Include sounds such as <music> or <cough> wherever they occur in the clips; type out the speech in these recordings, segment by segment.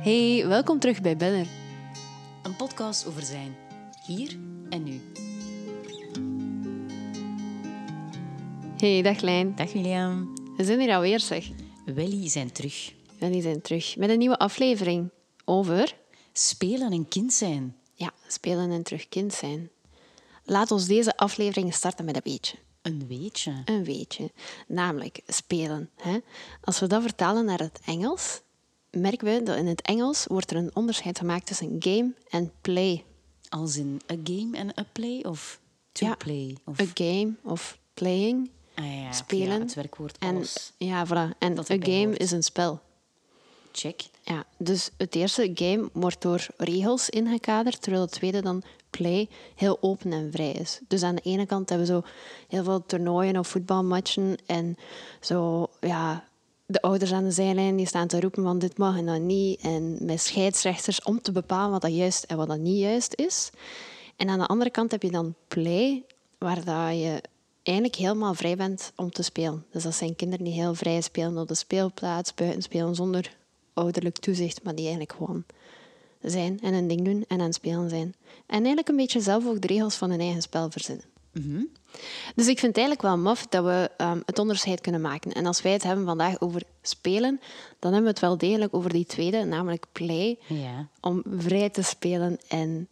Hey, welkom terug bij Benner. Een podcast over zijn. Hier en nu. Hey, dag Lijn. Dag William. We zijn hier alweer, zeg. Welly zijn terug. Die zijn terug met een nieuwe aflevering over... Spelen en kind zijn. Ja, spelen en terug kind zijn. Laat ons deze aflevering starten met een beetje. Een weetje. Een weetje. Namelijk spelen. Hè? Als we dat vertalen naar het Engels, merken we dat in het Engels wordt er een onderscheid gemaakt tussen game en play. Als in a game en a play of to Ja, play? Of... A game of playing, Ah, ja, spelen. Ja, het werkwoord en, alles. ja, voilà. En Dat a erbij game hoort. is een spel. Check. Ja, dus het eerste game wordt door regels ingekaderd, terwijl het tweede dan play heel open en vrij is. Dus aan de ene kant hebben we zo heel veel toernooien of voetbalmatchen en zo, ja, de ouders aan de zijlijn die staan te roepen van dit mag en dat niet en met scheidsrechters om te bepalen wat dat juist en wat dat niet juist is. En aan de andere kant heb je dan play, waar dat je eigenlijk helemaal vrij bent om te spelen. Dus dat zijn kinderen die heel vrij spelen op de speelplaats, buiten spelen zonder ouderlijk toezicht, maar die eigenlijk gewoon zijn en een ding doen en aan het spelen zijn. En eigenlijk een beetje zelf ook de regels van hun eigen spel verzinnen. Dus ik vind het eigenlijk wel maf dat we ehm, het onderscheid kunnen maken. En als wij het hebben vandaag over spelen, dan hebben we het wel degelijk over die tweede, namelijk play. Ja. Om vrij te spelen en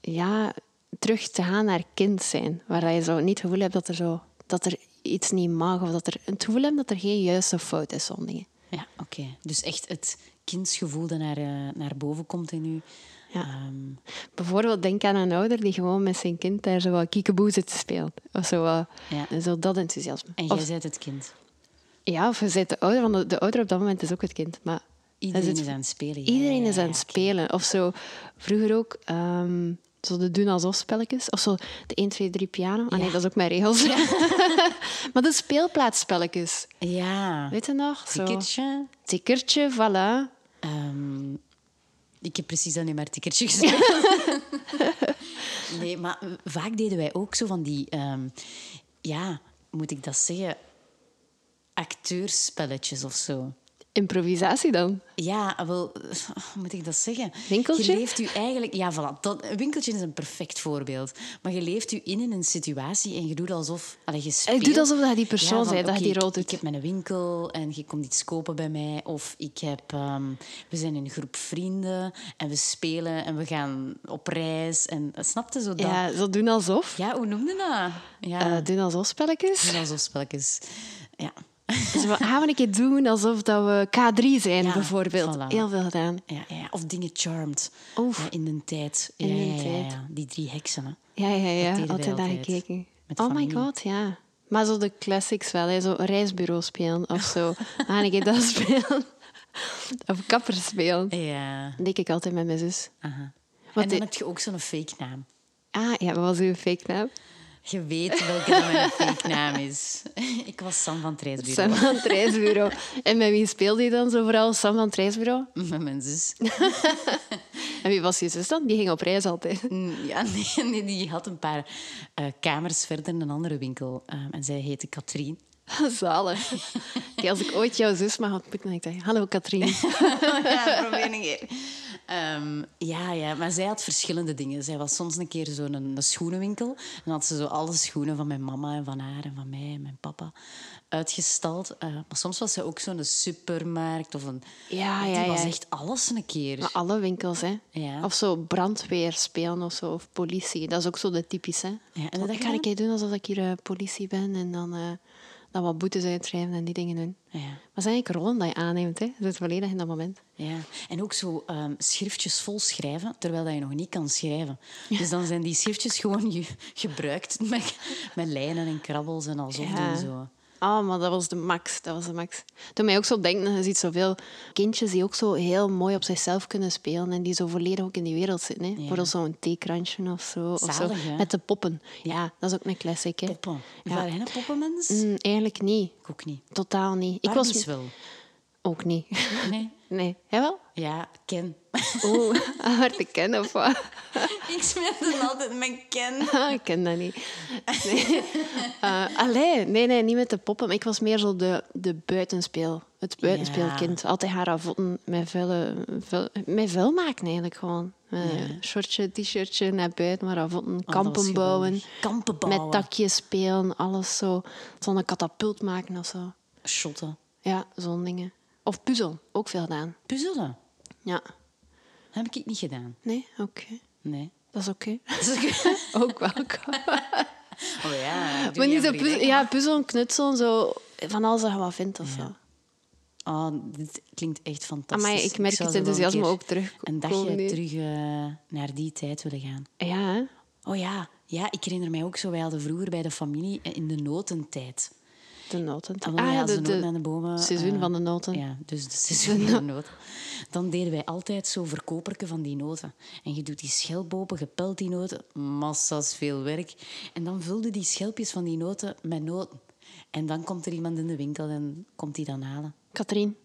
ja, terug te gaan naar kind zijn. Waar je zo niet het gevoel hebt dat er, zo, dat er iets niet mag. Of dat er het gevoel hebt dat er geen juiste fout is, zo'n dingen. Ja, oké. Dus echt het kindsgevoel dat naar, eh, naar boven komt in u. Ja. Ehm, Bijvoorbeeld denk aan een ouder die gewoon met zijn kind daar zo wat kiekeboe zit te spelen. Of zo, wat- Ja. zo dat enthousiasme. en jij Of, bent het kind. ja, of je bent de ouder, want de, de ouder op dat moment is ook het kind. Maar Iedereen het- is aan het spelen. Ja, Iedereen ja, is aan het spelen. Of zo, vroeger ook, ehm, zo de doen alsof spelletjes. Of zo de 1, 2, 3 piano. Ah nee, Ja. dat is ook mijn regels. <laughs> maar de speelplaatsspelletjes. Ja. Weet je nog? Zo. Tikkertje. Tikkertje, voilà. Ehm, ik heb precies dat maar tikkertje gespeeld. nee, maar vaak deden wij ook zo van die... ehm, ja, moet ik dat zeggen? Acteurspelletjes of zo. Improvisatie dan. Ja, wel, hoe <laughs> moet ik dat zeggen? Winkeltje? Je leeft u eigenlijk... Ja, voilà. Dat, een winkeltje is een perfect voorbeeld. Maar je leeft u in in een situatie en je doet alsof... Allee, je speelt. doet alsof dat die persoon van, bent, dat die rol ik- doet. Ik heb mijn winkel en je komt iets kopen bij mij. Of ik heb... ehm, we zijn een groep vrienden en we spelen en we gaan op reis. En snapte zo dat? Ja, zo doen alsof. Ja, hoe noemde dat? Ja, Eh, doen alsof spelletjes. doen alsof spelletjes. Ja. Dus we gaan we een keer doen alsof dat we K3 zijn, Ja, bijvoorbeeld. voilà. Heel veel gedaan. Ja, ja, of dingen charmed. Oef. Ja, in de tijd. In de tijd. Die drie heksen. Hè. Ja, ja, ja. Altijd naar altijd. gekeken. Oh my god, ja. Maar zo de classics wel, hè. zo een reisbureau spelen of zo. <laughs> Een keer dat spelen. Of kapper spelen. Ja. Dat deed ik altijd met mijn zus. Aha. En dan de- heb je ook zo'n fake naam. Ah, ja, wat was uw fake naam? Je weet welke mijn fake naam is. <laughs> ik was Sam van het reisbureau. Sam van het reisbureau. En met wie speelde je dan zo vooral? Sam van het reisbureau? Met mijn zus. <laughs> En wie was je zus dan? Die ging op reis altijd. Mm, Ja, nee, <laughs> nee, die had een paar eh, kamers verder in een andere winkel. Ehm, en zij heette Katrien. Zalig. Die als ik ooit jouw zus mag ontmoeten, dan denk ik, hallo Katrien. ja, probeer een keer. Ehm, ja, ja, maar zij had verschillende dingen. Zij was soms een keer zo'n een, een schoenenwinkel. En dan had ze zo alle schoenen van mijn mama en van haar en van mij en mijn papa uitgestald. Eh, maar soms was ze ook zo'n supermarkt of een... Ja, die ja, was ja. echt alles een keer. Maar alle winkels, hè. Ja. Of zo brandweer spelen of zo, of politie. Dat is ook zo de typische. Ja, en dat ik je een keer doen alsof ik hier eh, politie ben en dan, eh, dan wat boetes uitschrijven en die dingen doen. Ja. Maar zijn eigenlijk rollen dat je aanneemt, hè. Je zit volledig in dat moment. Ja, en ook zo ehm, schriftjes vol schrijven, terwijl dat je nog niet kan schrijven. Dus dan zijn die schriftjes gewoon ge- gebruikt met, met lijnen en krabbels en alsof Ja. doen zo. Ah, maar dat was de max. Dat was de max. Toen mij ook zo denken, je ziet zoveel kindjes die ook zo heel mooi op zichzelf kunnen spelen en die zo volledig ook in die wereld zitten. Hè. Bijvoorbeeld zo'n theekrantje of zo. of zo. Hè? Met de poppen. Ja, dat is ook een classic. Hè. Poppen. Ja. Waren jij een poppenmens? Mm, eigenlijk niet. Ik ook niet. Totaal niet. Ik was wel. ook niet. Nee. <laughs> Nee. Jij wel? Ja, Ken. Oeh, <laughs> <laughs> hard te kennen of wat? <laughs> ik speelde altijd met Ken. Ah, ik ken dat niet. Nee. Eh, allee, nee, nee, niet met de poppen. maar Ik was meer zo de, de buitenspeel Het buitenspeelkind. Altijd haar voeten met vuil, vuil, met vuil maken eigenlijk gewoon. Een shortje, t-shirtje naar buiten, maar haar voeten. Oh, kampen bouwen. Kampen bouwen. Met takjes spelen, alles zo. Zo'n katapult maken of zo. Shotten. Ja, zo'n dingen. Of puzzel, ook veel gedaan. Puzzelen. Ja. Heb ik niet gedaan. Nee, oké. Nee. Dat is oké. <laughs> Dat is <laughs> ook- welkom. <laughs> Oh ja. Maar niet zo puzzel, ja, puzzelen, knutselen, zo van alles dat je wat vindt of zo. Oh, dit klinkt echt fantastisch. Maar ik merk het wel enthousiasme ook terug. Een dagje terug eh, naar die tijd willen gaan. Ja, hè? Oh ja, ja, ik herinner mij ook zo. Wij hadden vroeger bij de familie eh, in de notentijd. De noten. Ah, ja, de, aan de bomen... seizoen eh, van de noten. Ja, dus de seizoen van de noten. Dan deden wij altijd zo verkoperken van die noten. En je doet die schelp open, je pelt die noten, massa's veel werk. En dan vulde die schelpjes van die noten met noten. En dan komt er iemand in de winkel en komt die dan halen. Katrien.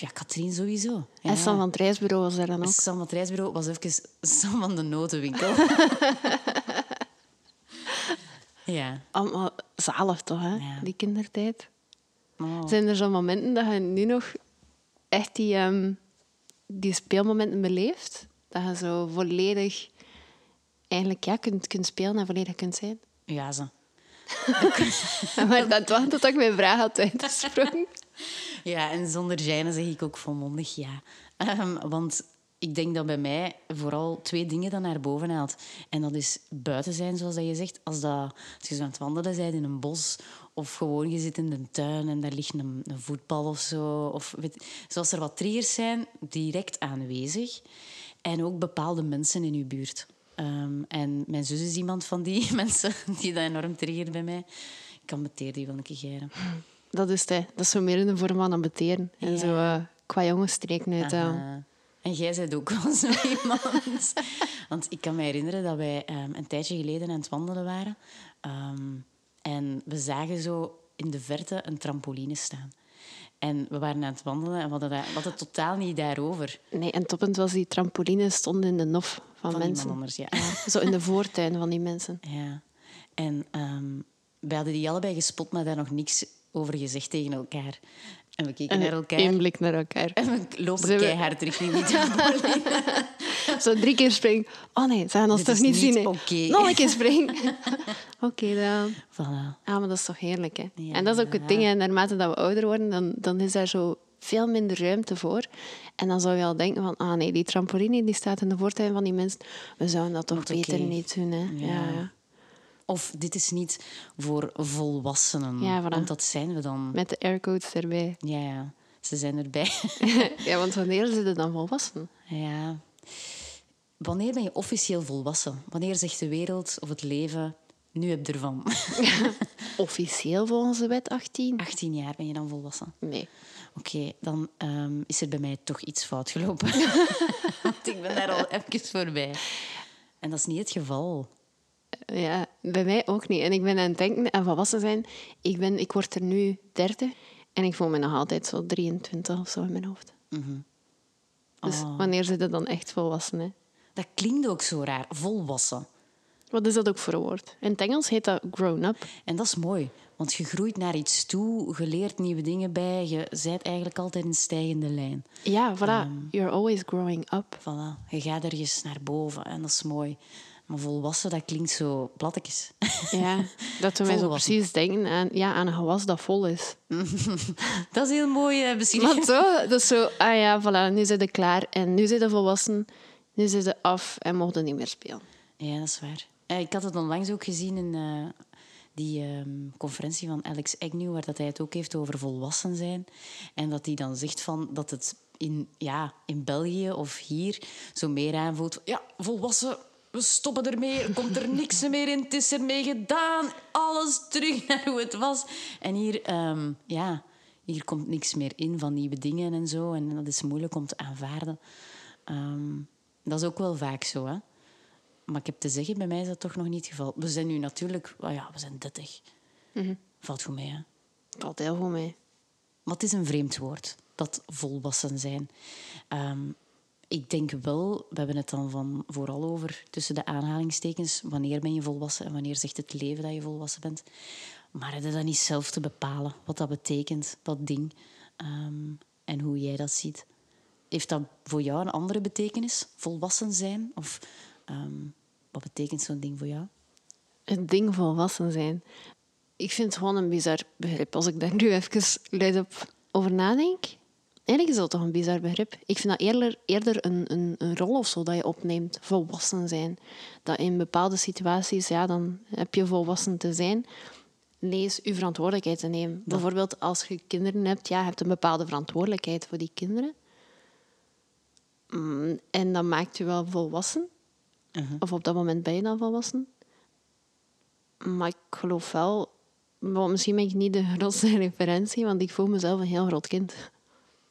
Ja, Katrien sowieso. Ja. En Sam van het reisbureau was daar dan ook. Sam van het reisbureau was even Sam van de notenwinkel. <laughs> ja. Allemaal zalig toch, hè? Ja. Die kindertijd. Oh. Zijn er zo'n momenten dat je nu nog echt die, ehm, die speelmomenten beleeft? Dat je zo volledig eigenlijk ja, kunt, kunt spelen en volledig kunt zijn? Ja, ze. <laughs> maar dat was dat ik mijn vraag had uitgesproken. <laughs> Ja, en zonder zijne zeg ik ook volmondig ja. Ehm, want ik denk dat bij mij vooral twee dingen dan naar boven haalt. En dat is buiten zijn, zoals dat je zegt. Als, dat, als je zo aan het wandelen bent in een bos... of gewoon je zit in de tuin en daar ligt een, een voetbal of zo. Of weet, zoals er wat triggers zijn, direct aanwezig. En ook bepaalde mensen in je buurt. Ehm, en mijn zus is iemand van die <laughs> mensen die dat enorm triggert bij mij. Ik kan meteen die wel een keer geren. Dat is het, hè. Dat is zo meer in de vorm van ambeteren. En Ja. zo eh, qua jongensstreken uit. eh. En jij bent ook wel zo <laughs> iemand. Want ik kan me herinneren dat wij ehm, een tijdje geleden aan het wandelen waren. Ehm, en we zagen zo in de verte een trampoline staan. En we waren aan het wandelen en we hadden, dat, we hadden het totaal niet daarover. Nee, en toppend was die trampoline stond in de nof van, Van mensen. anders, ja. Ja, zo in de voortuin van die mensen. ja. En ehm we hadden die allebei gespot, maar daar nog niks over gezegd tegen elkaar. En we keken En naar elkaar. blik naar elkaar. En we lopen we- keihard richting die. <laughs> Zo drie keer springen. Oh nee, ze gaan ons Dit toch niet niet zien. Nog een keer springen. <laughs> Oké, dan. Voilà. Ah, maar dat is toch heerlijk, hè? Ja. En dat is ook het ding, hè. naarmate dat we ouder worden, dan, dan is daar zo veel minder ruimte voor. En dan zou je al denken van, ah nee, die trampoline die staat in de voortuin van die mensen. We zouden dat toch beter niet doen, hè? Ja. Ja. Of dit is niet voor volwassenen. Ja, voilà. Want dat zijn we dan. Met de aircodes erbij. <laughs> Ja, ja. Ze zijn erbij. <laughs> ja, want wanneer zit het dan volwassen? ja. Wanneer ben je officieel volwassen? Wanneer zegt de wereld of het leven... Nu heb je ervan. <laughs> Officieel volgens de wet 18? 18 jaar ben je dan volwassen. Nee. Oké, dan ehm, is er bij mij toch iets fout gelopen. Want ik ben daar al even voorbij. En dat is niet het geval. Ja, bij mij ook niet. En ik ben aan het denken aan volwassen zijn. Ik, ben, ik word er nu 30 en ik voel me nog altijd zo 23 of zo in mijn hoofd. Dus Oh. wanneer zit het dan echt volwassen? Hè? Dat klinkt ook zo raar. Volwassen. Wat is dat ook voor een woord? In het Engels heet dat grown up. En dat is mooi, want je groeit naar iets toe, je leert nieuwe dingen bij, je bent eigenlijk altijd in stijgende lijn. Ja, voilà. You're always growing up. Voilà, je gaat ergens naar boven en dat is mooi. Maar volwassen, dat klinkt zo plattekjes. Ja, dat we mij zo precies denken aan, ja, aan een gewas dat vol is. <laughs> dat is heel mooi beschreven. Maar zo, dat is zo, ah ja, voilà, nu zit je klaar en nu zit je volwassen, nu zit je af en je niet meer spelen. Ja, dat is waar. Eh, ik had het onlangs ook gezien in eh, die ehm, conferentie van Alex Agnew, waar dat hij het ook heeft over volwassen zijn. En dat hij dan zegt van dat het in, ja, in België of hier zo meer aanvoelt. Ja, volwassen, we stoppen ermee, er komt er niks meer in, het is ermee gedaan, alles terug naar hoe het was. En hier, ehm, ja, hier komt niks meer in van nieuwe dingen en zo. En dat is moeilijk om te aanvaarden. Ehm, dat is ook wel vaak zo, hè. Maar ik heb te zeggen, bij mij is dat toch nog niet het geval. We zijn nu natuurlijk... Oh ja, we zijn 30. Valt goed mee, hè. Valt heel goed mee. Maar het is een vreemd woord, dat volwassen zijn. Ehm, ik denk wel, we hebben het dan van vooral over tussen de aanhalingstekens, wanneer ben je volwassen en wanneer zegt het leven dat je volwassen bent. Maar het is dat niet zelf te bepalen, wat dat betekent, dat ding. ehm, en hoe jij dat ziet. Heeft dat voor jou een andere betekenis? Volwassen zijn? Of ehm, wat betekent zo'n ding voor jou? Het ding volwassen zijn. Ik vind het gewoon een bizar begrip. Als ik daar nu even luid op over nadenk. Eigenlijk is dat toch een bizar begrip. Ik vind dat eerder, eerder een, een, een rol of zo dat je opneemt. Volwassen zijn. Dat in bepaalde situaties, ja, dan heb je volwassen te zijn. Lees je verantwoordelijkheid te nemen. Bijvoorbeeld als je kinderen hebt, ja, je hebt een bepaalde verantwoordelijkheid voor die kinderen. Mm, En dat maakt je wel volwassen. Of op dat moment ben je dan volwassen. Maar ik geloof wel... wel, misschien ben ik niet de grootste <laughs> referentie, want ik voel mezelf een heel groot kind.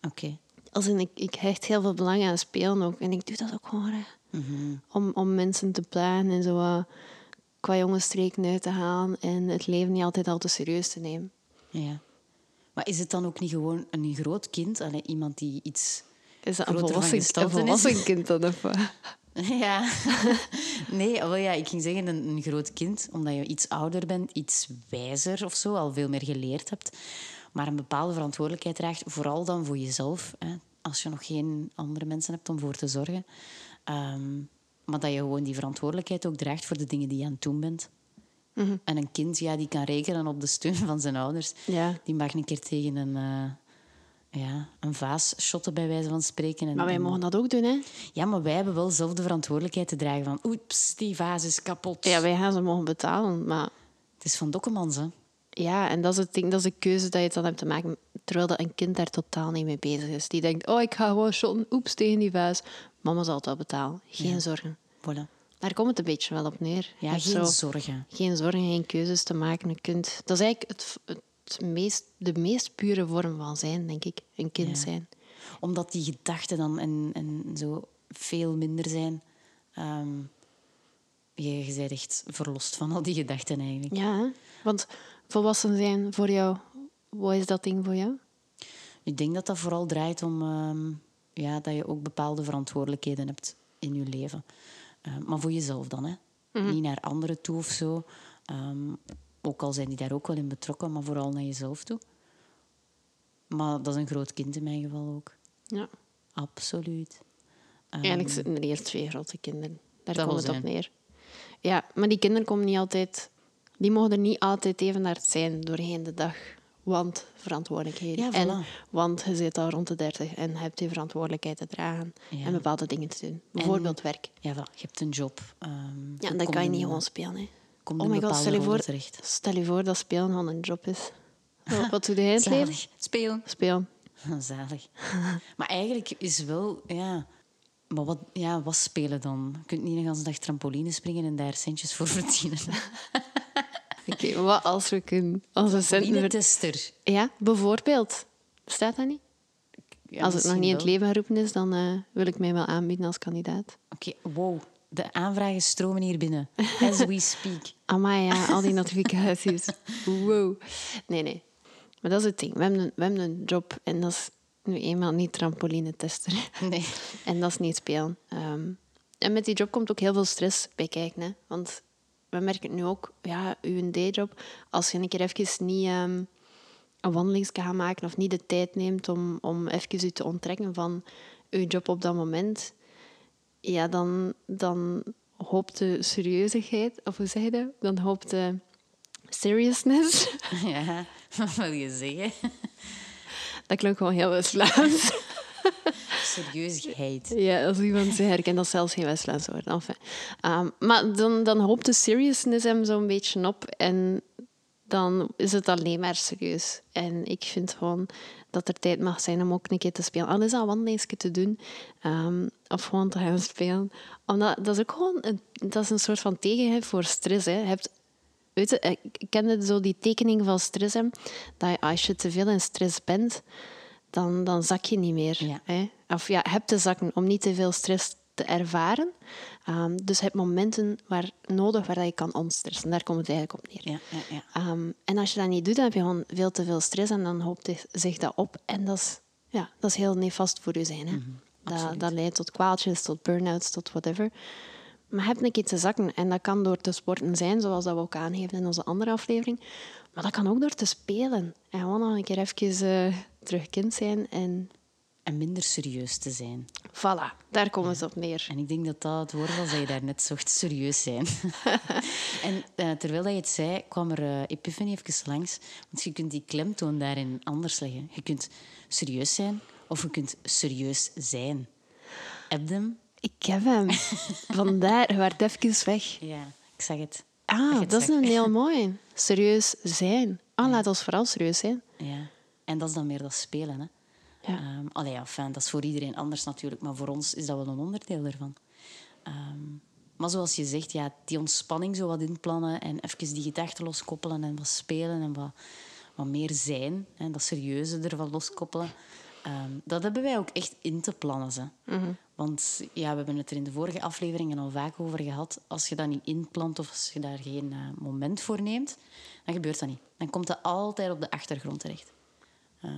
Oké. Als in, ik, ik hecht heel veel belang aan spelen ook. En ik doe dat ook gewoon graag. om, om mensen te plagen en zo wat qua jongensstreken uit te halen. En het leven niet altijd al te serieus te nemen. Ja. Maar is het dan ook niet gewoon een groot kind? Allee, iemand die iets Is dat een volwassen, een volwassen <laughs> kind dan? Of? Ja. <laughs> Nee, wel ja, ik ging zeggen een, een groot kind, omdat je iets ouder bent, iets wijzer of zo, al veel meer geleerd hebt. Maar een bepaalde verantwoordelijkheid draagt, vooral dan voor jezelf. Hè, als je nog geen andere mensen hebt om voor te zorgen. Ehm, maar dat je gewoon die verantwoordelijkheid ook draagt voor de dingen die je aan het doen bent. Mhm. En een kind ja, die kan rekenen op de steun van zijn ouders. Ja. Die mag een keer tegen een, eh, ja, een vaas shotten, bij wijze van spreken. En, Maar wij en- mogen dat ook doen, hè? ja, maar wij hebben wel zelf de verantwoordelijkheid te dragen van... Oeps, die vaas is kapot. Ja, wij gaan ze mogen betalen, maar... Het is van Dokkemans, hè. Ja, en dat is het ding, dat is de keuze dat je dan hebt te maken. Terwijl dat een kind daar totaal niet mee bezig is. Die denkt, oh, ik ga gewoon shotten, oeps, tegen die vaas. Mama zal het wel betalen. Geen zorgen. Voilà. Daar komt het een beetje wel op neer. Ja, geen zo zorgen. geen zorgen, geen keuzes te maken. Je kunt, dat is eigenlijk het, het meest, de meest pure vorm van zijn, denk ik. Een kind Ja. zijn. Omdat die gedachten dan en, en zo veel minder zijn. ehm, je, je bent echt verlost van al die gedachten eigenlijk. Ja, hè? want volwassen zijn voor jou, wat is dat ding voor jou? Ik denk dat dat vooral draait om ehm, ja, dat je ook bepaalde verantwoordelijkheden hebt in je leven. Eh, maar voor jezelf dan, hè. Niet naar anderen toe of zo. Ehm, ook al zijn die daar ook wel in betrokken, maar vooral naar jezelf toe. Maar dat is een groot kind in mijn geval ook. Ja. Absoluut. Ehm, Eigenlijk zitten er eerst twee grote kinderen. Daar komt wil het op neer. Ja, maar die kinderen komen niet altijd... Die mogen er niet altijd even naar zijn doorheen de dag. Want verantwoordelijkheden. Ja, En, want je zit al rond de dertig en hebt die verantwoordelijkheid te dragen. Ja. En bepaalde dingen te doen. Bijvoorbeeld werk. Ja, voilà, je hebt een job. ehm, Ja, je dat komt kan je niet gewoon spelen. Hè. komt Oh my god, stel je, voor, terecht. stel je voor dat spelen gewoon een job is. Wat, wat doe jij het leven? Zalig. Spelen. Spelen. <laughs> Zalig. maar eigenlijk is wel... Ja, maar wat, ja, wat spelen dan? Je kunt niet een hele dag trampoline springen en daar centjes voor verdienen. <laughs> Oké, wat als we kunnen... Als tester. Ja, bijvoorbeeld. Bestaat dat niet? Ja, als het nog niet in het leven geroepen is, dan eh, wil ik mij wel aanbieden als kandidaat. Oké, wow. De aanvragen stromen hier binnen. As we speak. <laughs> Amai, ja, al die notificaties. <laughs> Wow. Nee, nee. Maar dat is het ding. We hebben een, we hebben een job en dat is nu eenmaal niet trampoline-tester. Nee. <laughs> En dat is niet spelen. Ehm, en met die job komt ook heel veel stress bij kijken. Hè? Want we merken het nu ook, ja, uw dayjob, als je een keer even niet ehm, een wandelingske gaat maken of niet de tijd neemt om, om even je te onttrekken van uw job op dat moment, ja, dan, dan hoopt de serieuzigheid, of hoe zeg je dat? Dan hoopt de seriousness. <laughs> Ja, wat wil je zeggen? Dat klinkt gewoon heel West-Vlaams. <laughs> <laughs> Serieusheid. Ja, als iemand ze herkent, dat zelfs geen West-Vlaams woord. Enfin. Ehm, maar dan, dan hoopt de seriousness hem zo'n beetje op en dan is het alleen maar serieus. En ik vind gewoon dat er tijd mag zijn om ook een keer te spelen. Al is dat te doen ehm, of gewoon te gaan spelen. Omdat dat is ook gewoon een, dat is een soort van tegenheid voor stress. Hè. Je hebt Weet je, ik ik kende zo die tekening van stress. Hè, dat je, als je te veel in stress bent, dan, dan zak je niet meer. Ja. Hè? Of ja, heb te zakken om niet te veel stress te ervaren. Ehm, dus je hebt momenten waar, nodig waar je kan ontstressen. Daar komt het eigenlijk op neer. Ja, ja. Ehm, en als je dat niet doet, dan heb je gewoon veel te veel stress en dan hoopt zich dat op. En dat is, ja, dat is heel nefast voor je zijn. Hè? dat, dat leidt tot kwaaltjes, tot burn-outs, tot whatever. Maar je hebt een keer te zakken. En dat kan door te sporten zijn, zoals dat we ook aangeven in onze andere aflevering. Maar dat kan ook door te spelen. En gewoon nog een keer even eh, terug kind zijn. En En minder serieus te zijn. voilà, daar komt het op neer. En ik denk dat dat het woord was dat je daarnet zocht, serieus zijn. <laughs> en eh, terwijl dat je het zei, kwam er eh, Epiphany even langs. Want je kunt die klemtoon daarin anders leggen. Je kunt serieus zijn of je kunt serieus zijn. Heb je hem? Ik heb hem. <laughs> Vandaar, werd even weg. Ja, ik zag het. Ah, dat is een heel <laughs> mooi. Serieus zijn. Ah, laat ons vooral serieus zijn. Ja. En dat is dan meer dat spelen. Hè? Ja. Ehm, allee, ja, fijn, dat is voor iedereen anders natuurlijk, maar voor ons is dat wel een onderdeel ervan. Ehm, maar zoals je zegt, ja, die ontspanning zo wat inplannen en even die gedachten loskoppelen en wat spelen en wat, wat meer zijn, hè, dat serieuze ervan loskoppelen. Ehm, dat hebben wij ook echt in te plannen. Ze. Want ja, we hebben het er in de vorige afleveringen al vaak over gehad. Als je dat niet inplant of als je daar geen eh, moment voor neemt, dan gebeurt dat niet. Dan komt dat altijd op de achtergrond terecht. Ehm,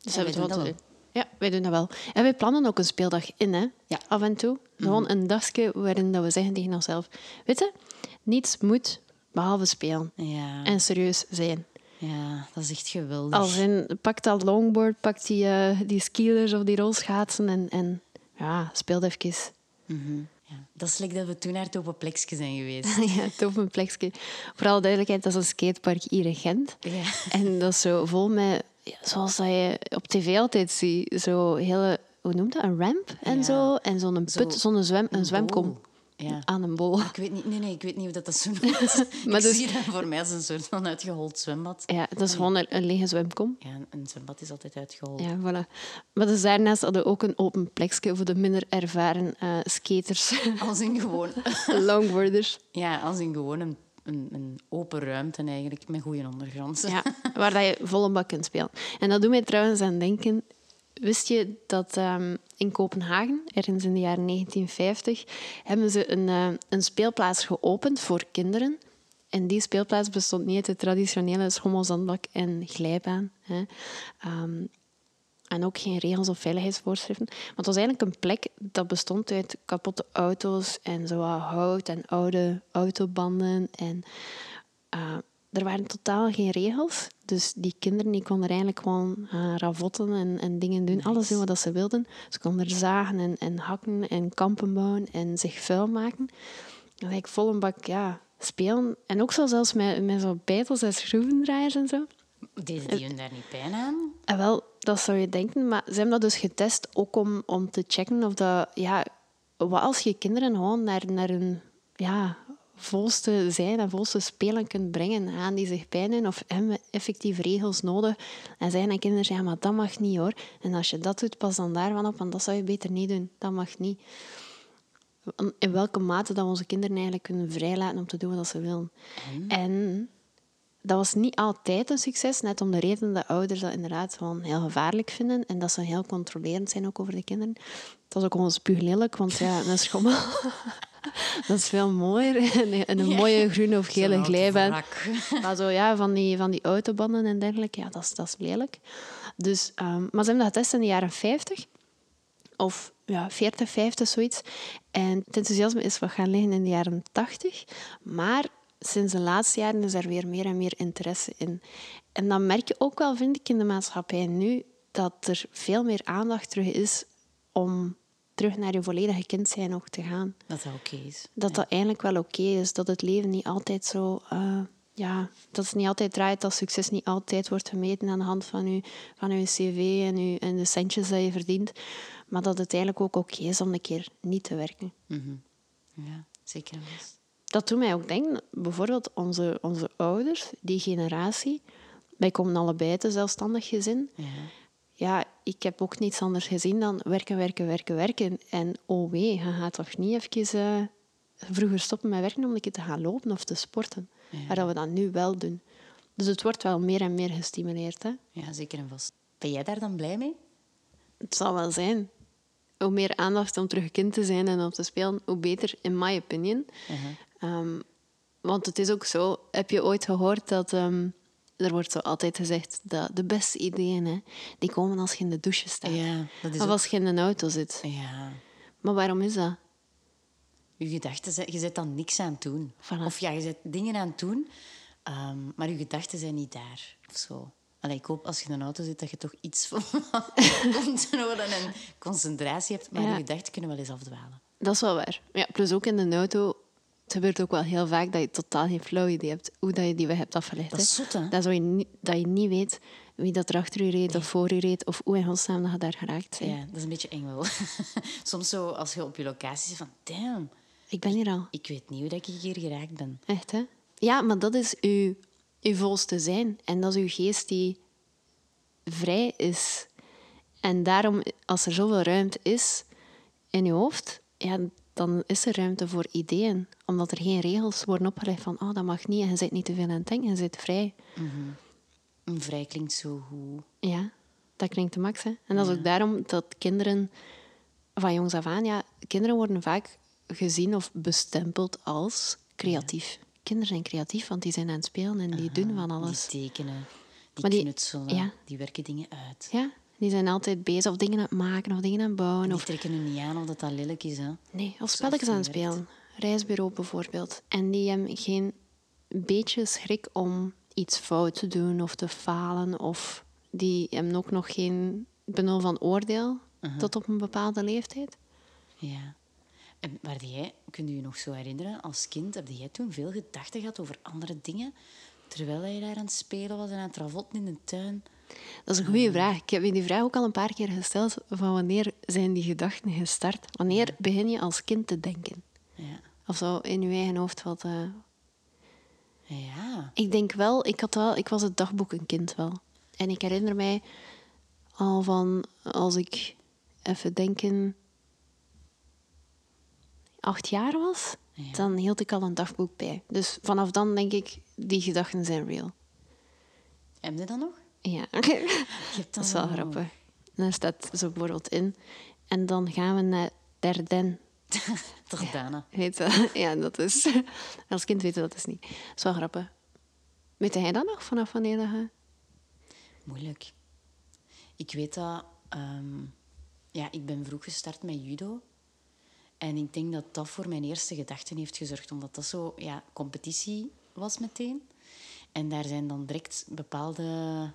Dus En hebben we het dat wel. Ja, wij doen dat wel. En wij plannen ook een speeldag in, hè? Ja. Af en toe. Gewoon een dagje waarin dat we zeggen tegen onszelf... Weet je, niets moet behalve spelen. ja, En serieus zijn. ja, dat is echt geweldig. Als in, pak dat longboard, pak die, eh, die skiers of die rolschaatsen en, en ja, speel even. Mhm, ja. Dat is lekker dat we toen naar het open plekje zijn geweest. <laughs> ja, het op een plekje. Voor alle duidelijkheid, dat is een skatepark hier in Gent. Ja. En dat is zo vol met, ja, zoals dat je op tv altijd ziet, zo hele, hoe noemt dat, een ramp en Ja. zo. En zo'n Zo put, zo'n zwem, een zwemkom. Ja. aan een bol. Ik weet niet, nee, nee, ik weet niet of dat, dat zo noemt. <laughs> <laughs> Maar ik dus- zie dat voor mij als een soort van uitgehold zwembad. Ja, dat is gewoon een, een lege zwemkom. Ja, een- een zwembad is altijd uitgehold. Ja, voilà. Maar dus daarnaast hadden we ook een open plekje voor de minder ervaren eh, skaters, <laughs> Als in gewoon, longboarders. ja, als in gewoon een, een, een open ruimte eigenlijk, met goede ondergrond. Ja, waar dat je volle bak kunt spelen. En dat doet mij trouwens aan denken. Wist je dat ehm, in Kopenhagen, ergens in de jaren 1950, hebben ze een, eh, een speelplaats geopend voor kinderen. En die speelplaats bestond niet uit de traditionele schommelzandbak en glijbaan. Hè. Ehm, en ook geen regels of veiligheidsvoorschriften. Maar het was eigenlijk een plek dat bestond uit kapotte auto's en zo hout en oude autobanden. En eh, er waren totaal geen regels. Dus die kinderen die konden eigenlijk gewoon eh, ravotten en, en dingen doen. Alles doen wat ze wilden. Ze konden er zagen en, en hakken en kampen bouwen en zich vuil maken. En eigenlijk vol een bak ja, spelen. En ook zo zelfs met, met zo bijtels en schroevendraaiers en zo. Deden die hun daar niet pijn aan? En wel, dat zou je denken, maar ze hebben dat dus getest ook om, om te checken of dat, ja, wat als je kinderen gewoon naar, naar hun ja, volste zijn en volste spelen kunt brengen, aan die zich pijn doen, of hebben we effectief regels nodig? En zeggen aan kinderen, ja, maar dat mag niet hoor. En als je dat doet, pas dan daarvan op, want dat zou je beter niet doen. Dat mag niet. In welke mate dat we onze kinderen eigenlijk kunnen vrijlaten om te doen wat ze willen. En dat was niet altijd een succes, net om de reden dat ouders dat inderdaad gewoon heel gevaarlijk vinden en dat ze heel controlerend zijn ook over de kinderen. Het was ook gewoon spuuglelijk, want ja, een schommel, <laughs> <laughs> dat is veel mooier. <laughs> En een Ja. mooie groene of gele glijbaan. <laughs> Maar zo, ja, van die, van die autobanden en dergelijke, ja, dat is, dat is lelijk. Dus, ehm, maar ze hebben dat getest in de jaren 50 of ja, 40, 50, zoiets. En het enthousiasme is wat gaan liggen in de jaren 80. Maar sinds de laatste jaren is er weer meer en meer interesse in. En dan merk je ook wel, vind ik, in de maatschappij nu, dat er veel meer aandacht terug is om terug naar je volledige kind zijn ook te gaan. Dat dat oké is. Dat dat eigenlijk wel oké is. Dat het leven niet altijd zo... eh, ja, dat het niet altijd draait, dat succes niet altijd wordt gemeten aan de hand van je, van uw cv en, uw, en de centjes dat je verdient. Maar dat het eigenlijk ook oké is om een keer niet te werken. Mhm. Ja, zeker. Dat doet mij ook denken, bijvoorbeeld onze, onze ouders, die generatie. Wij komen allebei uit een zelfstandig gezin. Ja. Ja, ik heb ook niets anders gezien dan werken, werken, werken, werken. En oh wee, je gaat toch niet even eh, vroeger stoppen met werken om een keer te gaan lopen of te sporten. Ja. Maar dat we dat nu wel doen. Dus het wordt wel meer en meer gestimuleerd. Hè? ja, zeker en vast. Ben jij daar dan blij mee? Het zal wel zijn. Hoe meer aandacht om terug kind te zijn en om te spelen, hoe beter, in my opinion. Uh-huh. Ehm, want het is ook zo, heb je ooit gehoord dat... ehm, er wordt zo altijd gezegd dat de beste ideeën, hè, die komen als je in de douche staat. Ja, dat is of ook- als je in een auto zit. Ja. Maar waarom is dat? Je gedachten, je zet dan niks aan het doen. Voilà. Of ja, je zet dingen aan het doen Ehm, maar je gedachten zijn niet daar, of zo. Allee, ik hoop als je in een auto zit dat je toch iets <laughs> van controle en concentratie hebt. Maar Ja. je gedachten kunnen wel eens afdwalen. Dat is wel waar. Ja, plus ook in de auto. Het gebeurt ook wel heel vaak dat je totaal geen flauw idee hebt hoe dat je die weg hebt afgelegd. Dat is hè. zot, hè? Dat, je niet, dat je niet weet wie dat er achter je reed of voor je reed of hoe in godsnaam dat je daar geraakt bent. Ja, dat is een beetje eng wel. <laughs> Soms zo, als je op je locatie zit van... Damn, Ik ben hier al. ik weet niet hoe dat ik hier geraakt ben. Echt, hè? Ja, maar dat is uw, uw volste zijn. En dat is uw geest die vrij is. En daarom, als er zoveel ruimte is in je hoofd, ja, dan is er ruimte voor ideeën. Omdat er geen regels worden opgelegd van, oh, dat mag niet en je zit niet te veel aan het denken, je zit vrij. En Vrij klinkt zo goed. Ja, dat klinkt de max. Hè? En dat is ook daarom dat kinderen van jongs af aan, ja, kinderen worden vaak gezien of bestempeld als creatief. Kinderen zijn creatief, want die zijn aan het spelen en die doen van alles. Die tekenen, die Maar die- knutselen, ja. die werken dingen uit. Ja, die zijn altijd bezig of dingen aan het maken of dingen aan het bouwen. Die Of, trekken hun niet aan of dat dat lelijk is. Hè. nee, of spelletjes aan het spelen. Reisbureau bijvoorbeeld. En die hebben geen beetje schrik om iets fout te doen of te falen. Of die hebben ook nog geen benul van oordeel tot op een bepaalde leeftijd. Ja. En waar jij, kun je je nog zo herinneren, als kind, heb jij toen veel gedachten gehad over andere dingen? Terwijl je daar aan het spelen was en aan het ravotten in de tuin? Dat is een goede vraag. Ik heb je die vraag ook al een paar keer gesteld. Van wanneer zijn die gedachten gestart? Wanneer begin je als kind te denken? Ja. Of zo in je eigen hoofd wat... eh, Ja. Ik denk wel, ik, had wel, ik was het dagboekenkind wel. En ik herinner mij al van als ik even denken acht jaar was, Ja. dan hield ik al een dagboek bij. Dus vanaf dan denk ik, die gedachten zijn real. Heb je dat nog? Ja, <laughs> dat is wel grappig. Dan staat zo bijvoorbeeld in. En dan gaan we naar Derden. <laughs> Toch, Dana? Weet je? Ja, dat is... <laughs> Als kind weet je dat is niet. Dat is wel grappig. Weet jij dat nog vanaf wanneer dat. Moeilijk. Ik weet dat... ehm, ja, ik ben vroeg gestart met judo. En ik denk dat dat voor mijn eerste gedachten heeft gezorgd. Omdat dat zo ja, competitie was meteen. En daar zijn dan direct bepaalde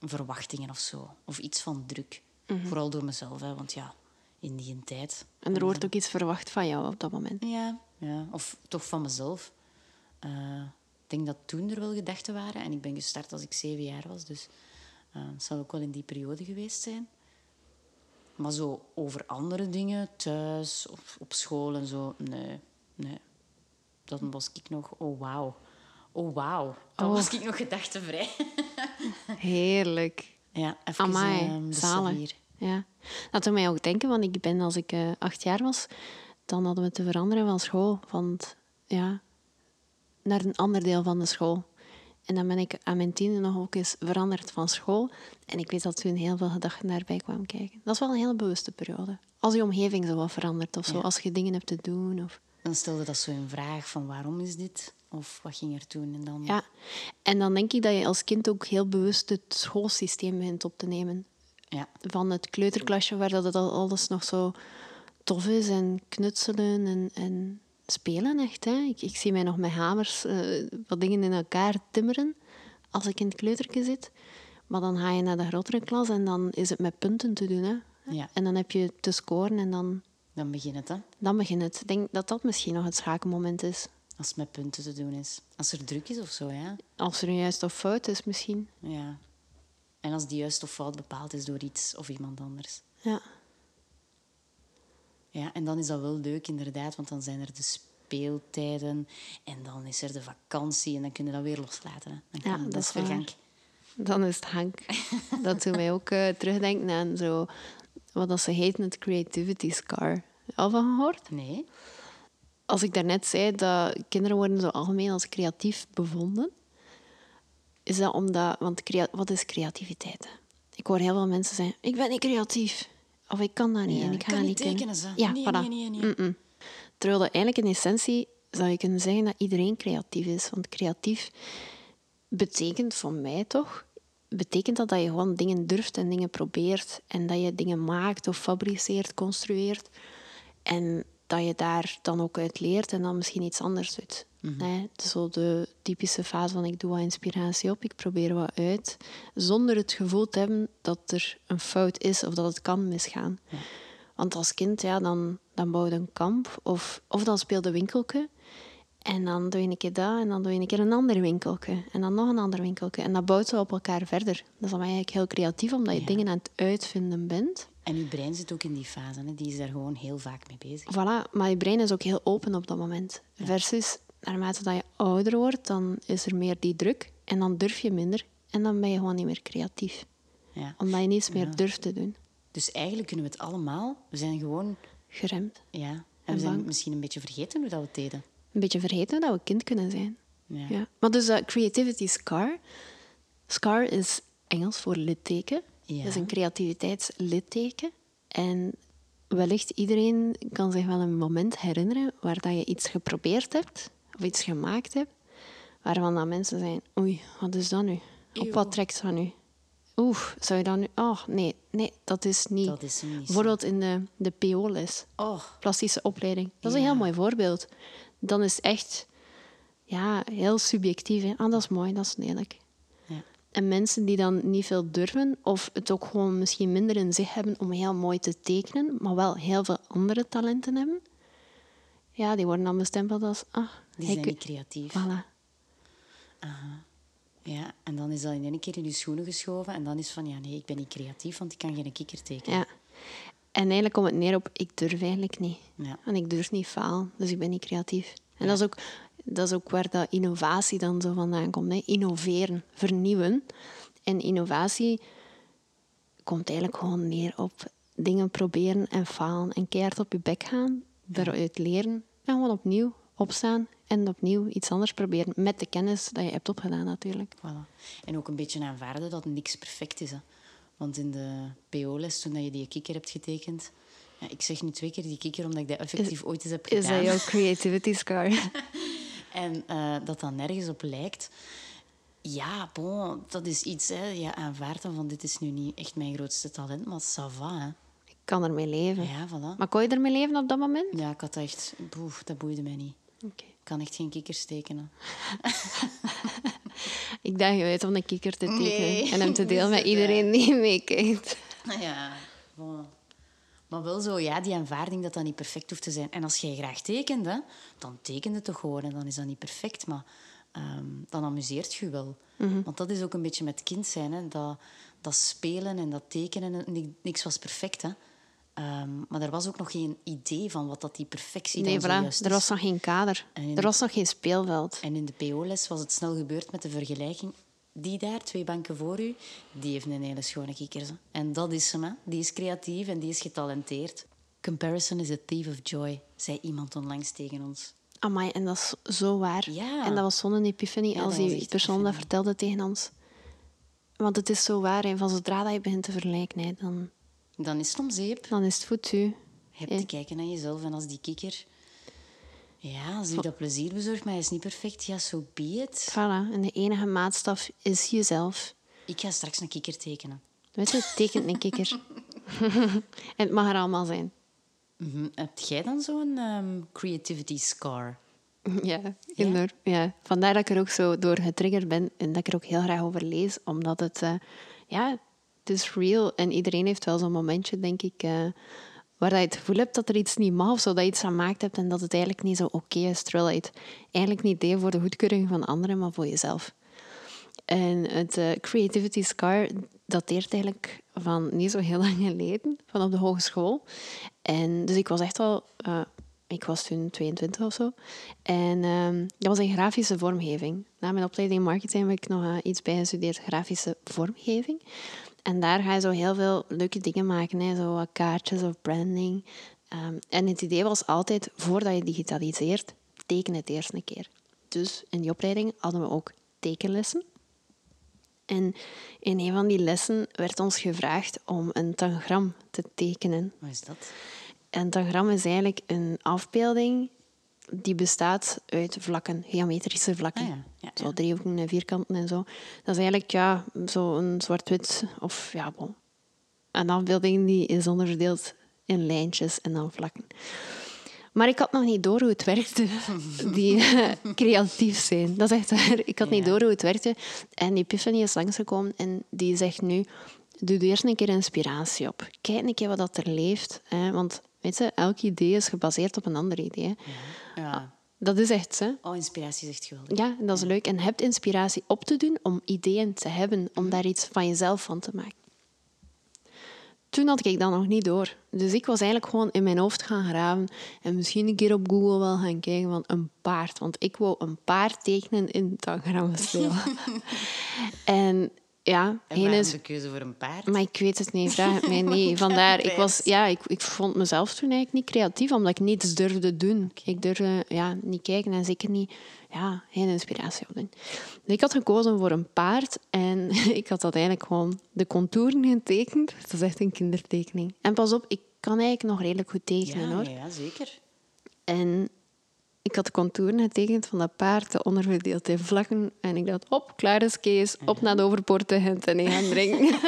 verwachtingen of zo. Of iets van druk. Vooral door mezelf, hè, want ja, in die tijd... En er wordt ook iets verwacht van jou op dat moment. Ja, ja, of toch van mezelf. Eh, ik denk dat toen er wel gedachten waren. En ik ben gestart als ik zeven jaar was, dus eh, het zal ook wel in die periode geweest zijn. Maar zo over andere dingen, thuis of op school en zo, nee, nee. Dan was ik nog, oh wauw. Oh wauw, dan Oh. was ik nog gedachtenvrij. <laughs> Heerlijk. ja, even Amai, ehm, de zalig. Savier. Ja. Dat doet mij ook denken, want ik ben als ik eh, acht jaar was, dan hadden we te veranderen van school. Want, ja, naar een ander deel van de school. En dan ben ik aan mijn tiende nog ook eens veranderd van school. En ik weet dat toen heel veel gedachten daarbij kwamen kijken. Dat is wel een hele bewuste periode. Als je omgeving zo wat verandert of zo, Ja. als je dingen hebt te doen. Of... Dan stelde dat zo een vraag van waarom is dit? Of wat ging er toen? En dan... Ja. En dan denk ik dat je als kind ook heel bewust het schoolsysteem begint op te nemen. ja. van het kleuterklasje waar dat alles nog zo tof is en knutselen en, en spelen echt. Hè. Ik, ik zie mij nog met hamers eh, wat dingen in elkaar timmeren als ik in het kleuterke zit. Maar dan ga je naar de grotere klas en dan is het met punten te doen. Hè. Ja. En dan heb je te scoren en dan, Dan begint het, hè. dan begint het. Ik denk dat dat misschien nog het schakelmoment is. Als het met punten te doen is. Als er druk is of zo, ja. Als er een juist of fout is misschien. ja. En als die juist of fout bepaald is door iets of iemand anders. Ja. Ja, en dan is dat wel leuk, inderdaad, want dan zijn er de speeltijden en dan is er de vakantie en dan kun je dat weer loslaten. Hè. Dan Ja, dat dat is waar. vergank. Dan is het Hank. <laughs> dat doet mij ook eh, terugdenken aan zo, wat dat ze heet, het creativity scar. Al van gehoord? Nee? Als ik daarnet zei dat kinderen worden zo algemeen als creatief bevonden, is dat omdat, want wat is creativiteit? hè? Ik hoor heel veel mensen zeggen, ik ben niet creatief. Of ik kan dat niet Ja, en ik ik ga kan niet tekenen, ze. Ja, Nee, voilà. nee, nee. Terwijl dat eigenlijk in essentie zou je kunnen zeggen dat iedereen creatief is. Want creatief betekent voor mij toch, betekent dat dat je gewoon dingen durft en dingen probeert. En dat je dingen maakt of fabriceert, construeert. En dat je daar dan ook uit leert en dan misschien iets anders doet. Nee, het is zo de typische fase van ik doe wat inspiratie op, ik probeer wat uit, zonder het gevoel te hebben dat er een fout is of dat het kan misgaan. Want als kind, ja, dan, dan bouwde een kamp of, of dan speelde winkelke. En dan doe je een keer dat en dan doe je een keer een ander winkelke. En dan nog een ander winkelke. En dat bouwt zo op elkaar verder. Dat is dan eigenlijk heel creatief, omdat je dingen aan het uitvinden bent. En je brein zit ook in die fase, hè? die is daar gewoon heel vaak mee bezig. Voilà, maar je brein is ook heel open op dat moment. Versus, naarmate dat je ouder wordt, dan is er meer die druk. En dan durf je minder. En dan ben je gewoon niet meer creatief. Ja. Omdat je niets meer durft te doen. Dus eigenlijk kunnen we het allemaal. We zijn gewoon, Geremd. ja, en En we zijn bang. misschien een beetje vergeten hoe dat we het deden. Een beetje vergeten dat we kind kunnen zijn. Ja. Ja. Maar dus eh, creativity scar. Scar is Engels voor litteken. Ja. Dat is een creativiteitslitteken. En wellicht iedereen kan zich wel een moment herinneren waar dat je iets geprobeerd hebt of iets gemaakt hebt, waarvan dat mensen zijn, oei, wat is dat nu? Op wat trekt dat nu? Oeh, zou je dat nu... Oh, nee, nee, dat is niet... Dat is niet. Bijvoorbeeld in de, de PO-les Oh, plastische opleiding. Dat is een heel mooi voorbeeld. Dan is echt ja, heel subjectief. Hè. Ah, dat is mooi, dat is lelijk. En mensen die dan niet veel durven, of het ook gewoon misschien minder in zich hebben om heel mooi te tekenen, maar wel heel veel andere talenten hebben, ja, die worden dan bestempeld als... Ah, die zijn niet creatief. Voilà. Ja, en dan is dat in één keer in je schoenen geschoven. En dan is van, ja nee, ik ben niet creatief, want ik kan geen kikker tekenen. Ja. En eigenlijk komt het neer op, ik durf eigenlijk niet. Ja. En ik durf niet falen, dus ik ben niet creatief. En dat, is ook, dat is ook waar dat innovatie dan zo vandaan komt. Hè. Innoveren, vernieuwen. En innovatie komt eigenlijk gewoon neer op dingen proberen en falen. En keihard op je bek gaan, daaruit leren. En gewoon opnieuw opstaan en opnieuw iets anders proberen. Met de kennis dat je hebt opgedaan natuurlijk. Voilà. En ook een beetje aanvaarden dat niks perfect is. Hè. Want in de PO-les, toen dat je die kikker hebt getekend... Ja, ik zeg nu twee keer die kikker, omdat ik dat effectief ooit eens heb Is gedaan. dat jouw creativity scar? <laughs> En eh, dat dan nergens op lijkt. Ja, bon, dat is iets. Hè. Je aanvaardt dan van dit is nu niet echt mijn grootste talent, maar ça va. Hè. ik kan ermee leven. Ja, voilà. Maar kon je ermee leven op dat moment? Ja, ik had echt... Boef, dat boeide mij niet. Oké. Ik kan echt geen kikkers tekenen. <laughs> Ik daag je uit om een kikker te tekenen Nee, en hem te delen <laughs> met iedereen die meekijkt. Ja, bon. Maar wel zo, ja, die aanvaarding dat dat niet perfect hoeft te zijn. En als jij graag tekent, hè, dan teken het toch gewoon. En dan is dat niet perfect, maar ehm, dan amuseert je wel. Want dat is ook een beetje met kind zijn. Hè, dat, dat spelen en dat tekenen, en ni- niks was perfect. Hè. Ehm, maar er was ook nog geen idee van wat dat die perfectie Nee, dan er was nog geen kader. Er was nog geen speelveld. En in de PO-les was het snel gebeurd met de vergelijking. Die daar, twee banken voor u, die heeft een hele schone kikkers. hè. En dat is hem, hè. Die is creatief en die is getalenteerd. Comparison is a thief of joy, zei iemand onlangs tegen ons. Amai, en dat is zo waar. Ja. En dat was zo'n epiphany Ja, als die persoon dat vertelde tegen ons. Want het is zo waar. hè. Van zodra dat je begint te vergelijken, hè, dan, Dan is het om zeep. dan is het foutu. Je hebt te kijken naar jezelf en als die kikker... Ja, als u dat plezier bezorgt, maar hij is niet perfect, ja, so be it. Voilà. En de enige maatstaf is jezelf. Ik ga straks een kikker tekenen. Weet je, tekent een kikker. <laughs> en het mag er allemaal zijn. Mhm. Heb jij dan zo'n ehm, creativity scar? Ja, enorm. Ja. Vandaar dat ik er ook zo door getriggerd ben en dat ik er ook heel graag over lees. Omdat het, eh, ja, het is real. En iedereen heeft wel zo'n momentje, denk ik, eh, waar je het gevoel hebt dat er iets niet mag of zo, dat je iets gemaakt hebt en dat het eigenlijk niet zo oké is. Terwijl je het eigenlijk niet deed voor de goedkeuring van anderen, maar voor jezelf. En het eh, Creativity Scar dateert eigenlijk van niet zo heel <laughs> lang geleden, van op de hogeschool. En dus ik was echt wel, eh, ik was toen 22 of zo. En ehm, dat was een grafische vormgeving. Na mijn opleiding marketing heb ik nog eh, iets bij gestudeerd, grafische vormgeving. En daar ga je zo heel veel leuke dingen maken, hè, zo kaartjes of branding. Ehm, en het idee was altijd, voordat je digitaliseert, teken het eerst een keer. Dus in die opleiding hadden we ook tekenlessen. En in een van die lessen werd ons gevraagd om een tangram te tekenen. Wat is dat? Een tangram is eigenlijk een afbeelding die bestaat uit vlakken, geometrische vlakken. Ah ja, ja, Zo driehoeken en vierkanten en zo. Dat is eigenlijk ja, zo een zwart-wit of ja, bon. Een afbeelding die is onderverdeeld in lijntjes en dan vlakken. Maar ik had nog niet door hoe het werkte, <laughs> die eh, creatief zijn. Dat is echt waar. Ik had niet door hoe het werkte. En die Epiphany is langsgekomen en die zegt nu... Doe er eerst een keer inspiratie op. Kijk een keer wat dat er leeft. Hè? Want weet je, elk idee is gebaseerd op een ander idee. Ja. Dat is echt zo. Oh, inspiratie is echt geweldig. Ja, dat is leuk. En heb inspiratie op te doen om ideeën te hebben, om daar iets van jezelf van te maken. Toen had ik dat nog niet door. Dus ik was eigenlijk gewoon in mijn hoofd gaan graven en misschien een keer op Google wel gaan kijken van een paard. Want ik wou een paard tekenen in Tangram-stijl. <laughs> en ja, En is... de keuze voor een paard? Maar ik weet het niet, vraag het mij niet. <laughs> Vandaar, ik, was, ja, ik, ik vond mezelf toen eigenlijk niet creatief, omdat ik niets durfde doen. Ik durfde ja, niet kijken en zeker niet, ja, geen inspiratie opdoen. Dus ik had gekozen voor een paard en <laughs> ik had dat eigenlijk gewoon de contouren getekend. Dat is echt een kindertekening. En pas op, ik kan eigenlijk nog redelijk goed tekenen ja, hoor. ja, ja, zeker. En ik had de contouren getekend van dat paard, de onderverdeeld in vlakken. En ik dacht, op, klaar is Kees, op naar de overpoorten en ten gaan brengen. <laughs>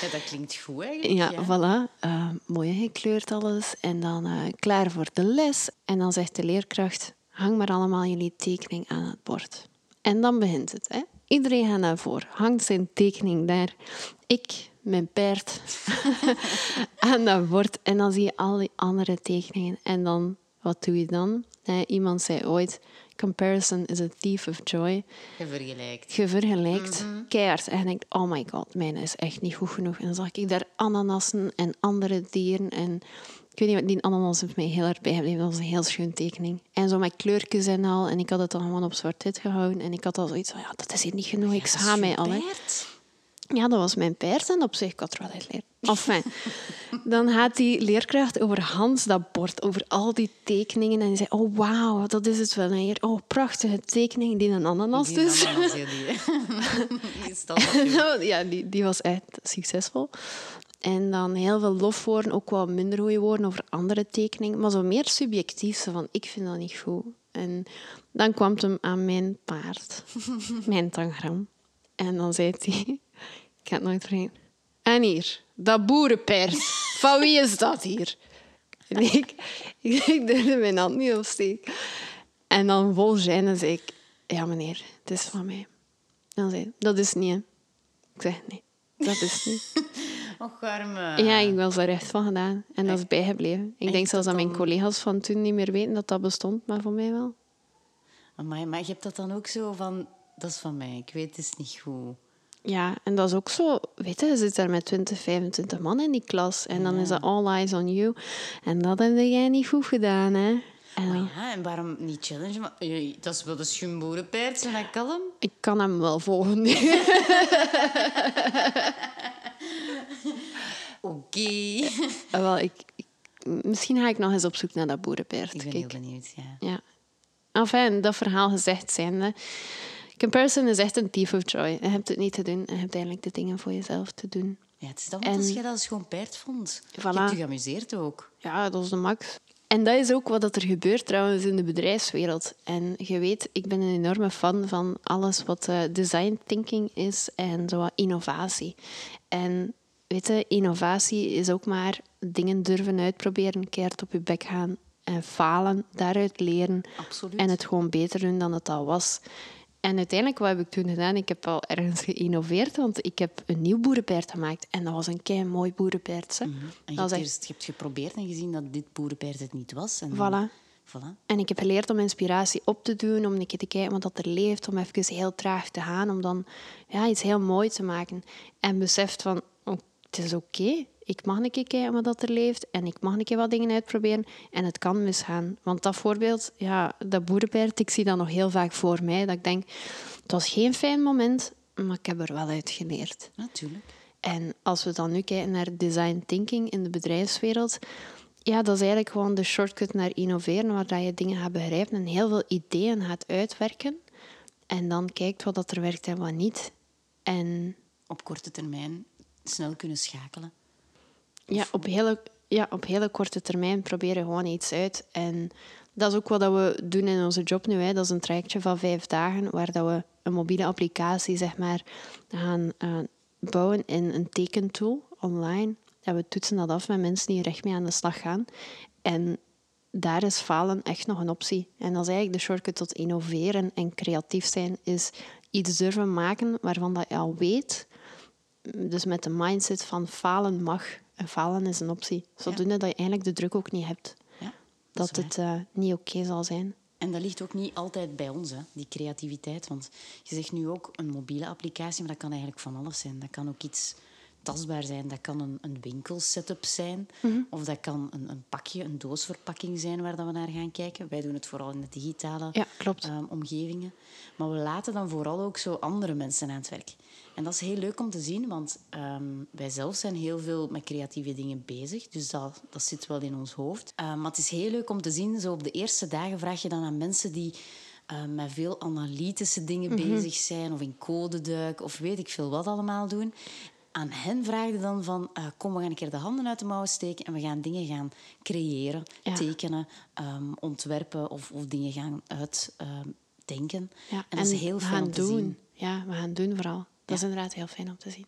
Ja, dat klinkt goed eigenlijk. Ja, voilà. Eh, mooi gekleurd alles. En dan eh, klaar voor de les. En dan zegt de leerkracht, hang maar allemaal jullie tekening aan het bord. En dan begint het. Hè? Iedereen gaat naar voren, hangt zijn tekening daar. Ik, mijn paard, <laughs> aan dat bord. En dan zie je al die andere tekeningen. En dan, wat doe je dan? Iemand zei ooit, comparison is a thief of joy. Je vergelijkt. Je vergelijkt keihard en je denkt, oh my god, mijn is echt niet goed genoeg. En dan zag ik daar ananassen en andere dieren. En ik weet niet, wat die ananas heeft mij heel erg bijgebleven. Dat was een heel schoon tekening. En zo met kleurtjes en al. En ik had het dan gewoon op zwart-wit gehouden. En ik had al zoiets van, ja, dat is hier niet genoeg. Ik schaam mij al. hè. Ja, dat was mijn paard en op zich ik had er wel uit leren. Enfin, dan gaat die leerkracht over Hans dat bord, over al die tekeningen. En die zei, oh wauw, dat is het wel hier. Oh, prachtige tekening, die een ananas Die dus. ananas, ja, die. <laughs> die <laughs> ja, die, die was echt succesvol. En dan heel veel lofwoorden, ook wat minder goede woorden over andere tekeningen. Maar zo meer subjectief, zo van ik vind dat niet goed. En dan kwam het hem aan mijn paard, <laughs> mijn tangram. En dan zei hij, ik ga het nooit vergeten. En hier, dat boerenpaard, <laughs> van wie is dat hier? En ik, ik, ik durfde mijn hand niet opsteken. En dan vol gêne zei ik, ja meneer, het is van mij. En dan zei hij, dat is niet, hè. Ik zeg, nee, dat is niet. <laughs> Och, arme. Ja, ik was er echt van gedaan. En dat is bijgebleven. Ik denk zelfs dat mijn collega's van toen niet meer weten dat dat bestond, maar voor mij wel. Amai, maar je hebt dat dan ook zo van... Dat is van mij. Ik weet, het is niet goed. Ja, en dat is ook zo... Weet je, je zit daar met 20, 25 man in die klas. En dan is dat all eyes on you. En dat heb jij niet goed gedaan, hè. En Maar ja, en waarom niet challenge? Maar, eh, dat is wel de schumboerenpaard, zijn dat kalm? ik kan hem wel volgen. <laughs> Oké. <laughs> Ah, wel, ik, ik- misschien ga ik nog eens op zoek naar dat boerenpaard. Ik ben Kijk. heel benieuwd, ja. Ja. Enfin, dat verhaal gezegd zijnde. Comparison is echt een thief of joy. Je hebt het niet te doen. Je hebt eigenlijk de dingen voor jezelf te doen. Ja, het is dan En- als je dat als gewoon paard vond. Je Voilà. hebt je geamuseerd ook. Ja, dat is de max. En dat is ook wat er gebeurt trouwens in de bedrijfswereld. En je weet, ik ben een enorme fan van alles wat eh, design thinking is en zo innovatie. En weet je, innovatie is ook maar dingen durven uitproberen, keert op je bek gaan en falen, daaruit leren Absoluut. en het gewoon beter doen dan het al was. En uiteindelijk, wat heb ik toen gedaan? Ik heb wel ergens geïnnoveerd, want ik heb een nieuw boerenpaard gemaakt. En dat was een kei mooi boerenpaard. hè. En je hebt, echt eerst, je hebt geprobeerd en gezien dat dit boerenpaard het niet was. En Voilà. Voilà. En ik heb geleerd om inspiratie op te doen, om een keer te kijken wat dat er leeft, om even heel traag te gaan, om dan ja, iets heel mooi te maken. En beseft van, oh, het is oké, ik mag een keer kijken wat dat er leeft en ik mag een keer wat dingen uitproberen en het kan misgaan. Want dat voorbeeld, ja, dat boerenpaard, ik zie dat nog heel vaak voor mij, dat ik denk, het was geen fijn moment, maar ik heb er wel uit geleerd. Natuurlijk. En als we dan nu kijken naar design thinking in de bedrijfswereld, ja, dat is eigenlijk gewoon de shortcut naar innoveren, waar je dingen gaat begrijpen en heel veel ideeën gaat uitwerken. En dan kijkt wat dat er werkt en wat niet. En Op korte termijn snel kunnen schakelen. Ja, op hele, ja, op hele korte termijn proberen gewoon iets uit. En dat is ook wat we doen in onze job nu. Hè. Dat is een trajectje van vijf dagen, waar dat we een mobiele applicatie zeg maar, gaan eh, bouwen in een tekentool online. En we toetsen dat af met mensen die er echt mee aan de slag gaan. En daar is falen echt nog een optie. En dat is eigenlijk de shortcut tot innoveren en creatief zijn, is iets durven maken waarvan dat je al weet, dus met de mindset van falen mag en falen is een optie. Zodoende dat je eigenlijk de druk ook niet hebt Ja, dat het eh, niet oké zal zijn. En dat ligt ook niet altijd bij ons, hè, die creativiteit. Want je zegt nu ook een mobiele applicatie, maar dat kan eigenlijk van alles zijn. Dat kan ook iets tastbaar zijn. Dat kan een, een winkelsetup zijn. Mhm. Of dat kan een, een pakje, een doosverpakking zijn waar dat we naar gaan kijken. Wij doen het vooral in de digitale Ja, klopt. ehm, omgevingen. Maar we laten dan vooral ook zo andere mensen aan het werk. En dat is heel leuk om te zien, want ehm, wij zelf zijn heel veel met creatieve dingen bezig. Dus dat, dat zit wel in ons hoofd. Eh, maar het is heel leuk om te zien, zo op de eerste dagen vraag je dan aan mensen die met veel analytische dingen bezig zijn, of in codeduik, of weet ik veel wat allemaal doen. Aan hen vraag je dan van, eh, kom, we gaan een keer de handen uit de mouwen steken en we gaan dingen gaan creëren, Ja. tekenen, ehm, ontwerpen of, of dingen gaan uitdenken. Ja, en dat is heel we fijn gaan om te doen. zien. Ja, we gaan doen vooral. Dat is inderdaad heel fijn om te zien.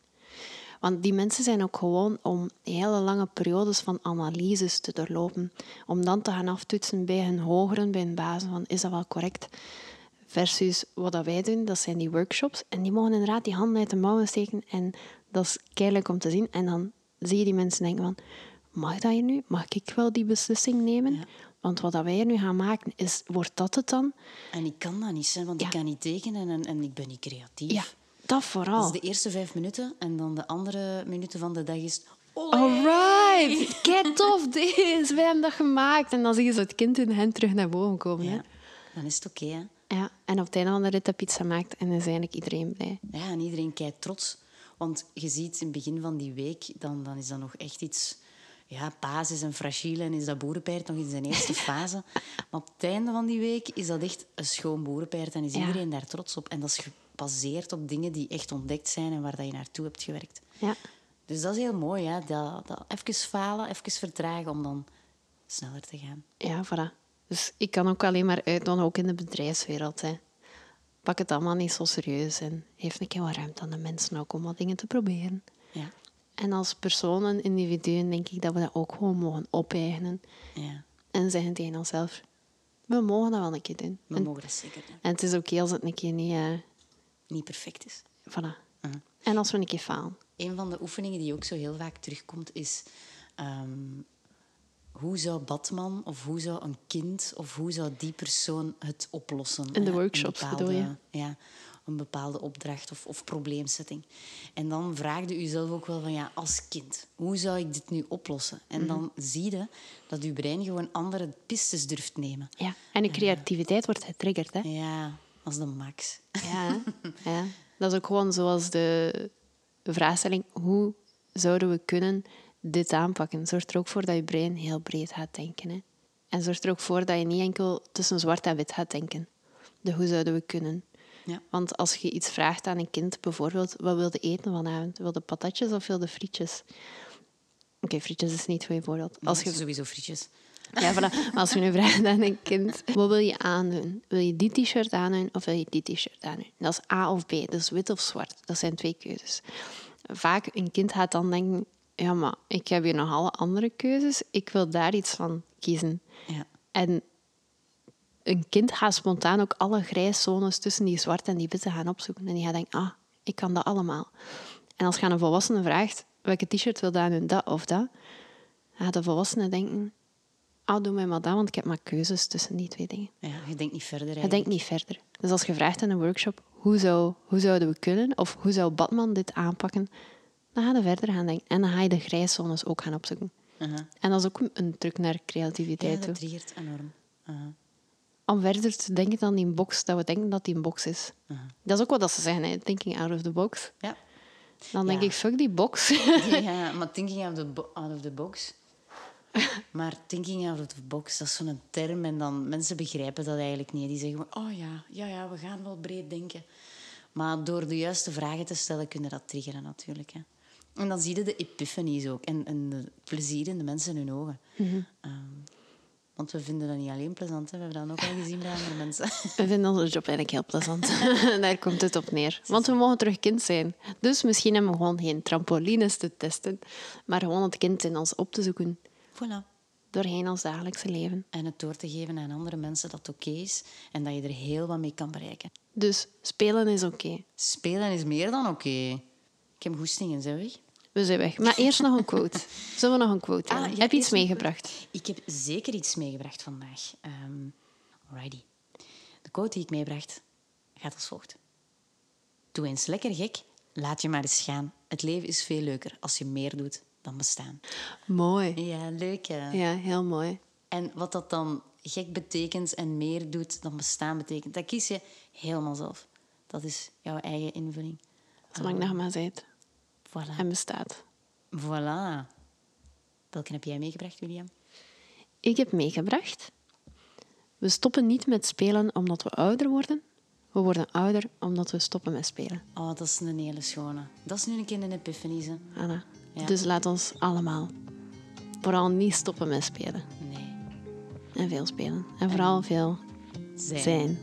Want die mensen zijn ook gewoon om hele lange periodes van analyses te doorlopen. Om dan te gaan aftoetsen bij hun hogeren, bij hun bazen, van is dat wel correct? Versus wat dat wij doen, dat zijn die workshops. En die mogen inderdaad die handen uit de mouwen steken. En dat is keihard om te zien. En dan zie je die mensen denken van... Mag dat hier nu? Mag ik wel die beslissing nemen? Ja. Want wat dat wij hier nu gaan maken, is, wordt dat het dan? En ik kan dat niet, hè, want Ja. ik kan niet tekenen en, en ik ben niet creatief. Ja, dat vooral. Dat is de eerste vijf minuten en dan de andere minuten van de dag is... Olé! Alright, <laughs> kijk tof dit. Wij hebben dat gemaakt. En dan zie je zo het kind in hen terug naar boven komen. Hè? Dan is het oké. hè. Ja, en op het einde van de rit heb je iets gemaakt en is eigenlijk iedereen blij. ja, en iedereen kijkt trots. Want je ziet in het begin van die week, dan, dan is dat nog echt iets... Ja, paas is een fragiele en is dat boerenpaard nog in zijn eerste <laughs> fase. Maar op het einde van die week is dat echt een schoon boerenpaard en is Ja. iedereen daar trots op. En dat is gebaseerd op dingen die echt ontdekt zijn en waar dat je naartoe hebt gewerkt. Ja, Dus dat is heel mooi, hè? Dat, dat even falen, even vertragen om dan sneller te gaan. ja, voilà. Dus ik kan ook alleen maar uitdoen, ook in de bedrijfswereld. Hè. Pak het allemaal niet zo serieus en geef een keer wat ruimte aan de mensen ook om wat dingen te proberen. Ja, En als personen, individuen, denk ik dat we dat ook gewoon mogen opeigenen. ja. En zeggen tegen onszelf, we mogen dat wel een keer doen. we En, mogen dat zeker doen. en het is oké als het een keer niet... eh, Niet perfect is. voilà. Mhm. En als we een keer falen. Een van de oefeningen die ook zo heel vaak terugkomt is... ehm, hoe zou Batman of hoe zou een kind of hoe zou die persoon het oplossen? In de workshops Een bedoel je? Ja, een bepaalde opdracht of, of probleemsetting. En dan vraag je jezelf ook wel van, ja, als kind, hoe zou ik dit nu oplossen? En dan Mhm. zie je dat je brein gewoon andere pistes durft nemen. Ja. En je creativiteit wordt getriggerd. Hè? Ja, als de max. Ja, <laughs> ja. Dat is ook gewoon zoals de vraagstelling: hoe zouden we kunnen dit aanpakken? Zorgt er ook voor dat je brein heel breed gaat denken. Hè? En zorgt er ook voor dat je niet enkel tussen zwart en wit gaat denken. De hoe zouden we kunnen? Ja. Want als je iets vraagt aan een kind, bijvoorbeeld, wat wil je eten vanavond? Wil je patatjes of wil je frietjes? Oké, frietjes is niet een goed voorbeeld. Als je Sowieso frietjes. ja, voilà. Maar als je nu vraagt aan een kind, wat wil je aandoen? Wil je die t-shirt aandoen of wil je die t-shirt aandoen? Dat is A of B, dus wit of zwart. Dat zijn twee keuzes. Vaak, een kind gaat dan denken, ja, maar ik heb hier nog alle andere keuzes. Ik wil daar iets van kiezen. Ja. En een kind gaat spontaan ook alle grijszones tussen die zwart en die witte gaan opzoeken. En die gaat denken, ah, ik kan dat allemaal. En als je aan een volwassene vraagt, welke t-shirt wil je aandoen, dat of dat? Dan gaat de volwassene denken, ah, doe mij maar dat, want ik heb maar keuzes tussen die twee dingen. ja, je denkt niet verder Je eigenlijk. denkt niet verder. Dus als je vraagt in een workshop, hoe, zou, hoe zouden we kunnen, of hoe zou Batman dit aanpakken, dan ga je verder gaan denken. En dan ga je de grijszones ook gaan opzoeken. En dat is ook een truc naar Ja, creativiteit toe. dat triggert enorm. Om verder te denken dan die box, dat we denken dat die een box is. Dat is ook wat dat ze zeggen, hè, thinking out of the box. Ja. Dan denk Ja. ik, fuck die box. <laughs> <laughs> ja, maar thinking out of, the bo- out of the box. Maar thinking out of the box, dat is zo'n term. En dan mensen begrijpen dat eigenlijk niet. Die zeggen oh ja, ja, ja, we gaan wel breed denken. Maar door de juiste vragen te stellen, kunnen dat triggeren natuurlijk. Hè. En dan zie je de epiphanies ook. En, en het plezier in de mensen in hun ogen. Ehm, want we vinden dat niet alleen plezant. Hè. We hebben dat ook al gezien bij andere mensen. <laughs> We vinden onze job eigenlijk heel plezant. <laughs> Daar komt het op neer. Want we mogen terug kind zijn. Dus misschien hebben we gewoon geen trampolines te testen, maar gewoon het kind in ons op te zoeken. voilà. doorheen ons dagelijkse leven. En het door te geven aan andere mensen dat het oké is en dat je er heel wat mee kan bereiken. Dus spelen is oké. Spelen is meer dan oké. Ik heb goestingen, zeg weg. We zijn weg. Maar eerst nog een quote. Zullen we nog een quote Ah, Heb je iets meegebracht? Ik heb zeker iets meegebracht vandaag. Ehm alrighty. De quote die ik meebracht gaat als volgt. Doe eens lekker gek, laat je maar eens gaan. Het leven is veel leuker als je meer doet dan bestaan. Mooi. Ja, leuk hè? Ja, heel mooi. En wat dat dan gek betekent en meer doet dan bestaan betekent, dat kies je helemaal zelf. Dat is jouw eigen invulling. Zolang dat je maar bent Voilà. en bestaat. Voilà. Welke heb jij meegebracht, William? Ik heb meegebracht. We stoppen niet met spelen omdat we ouder worden. We worden ouder omdat we stoppen met spelen. Oh, dat is een hele schone. Dat is nu een keer een epiphanie? Anna. Ja. Dus laat ons allemaal vooral niet stoppen met spelen. Nee. En veel spelen. En vooral veel Zijn. zijn.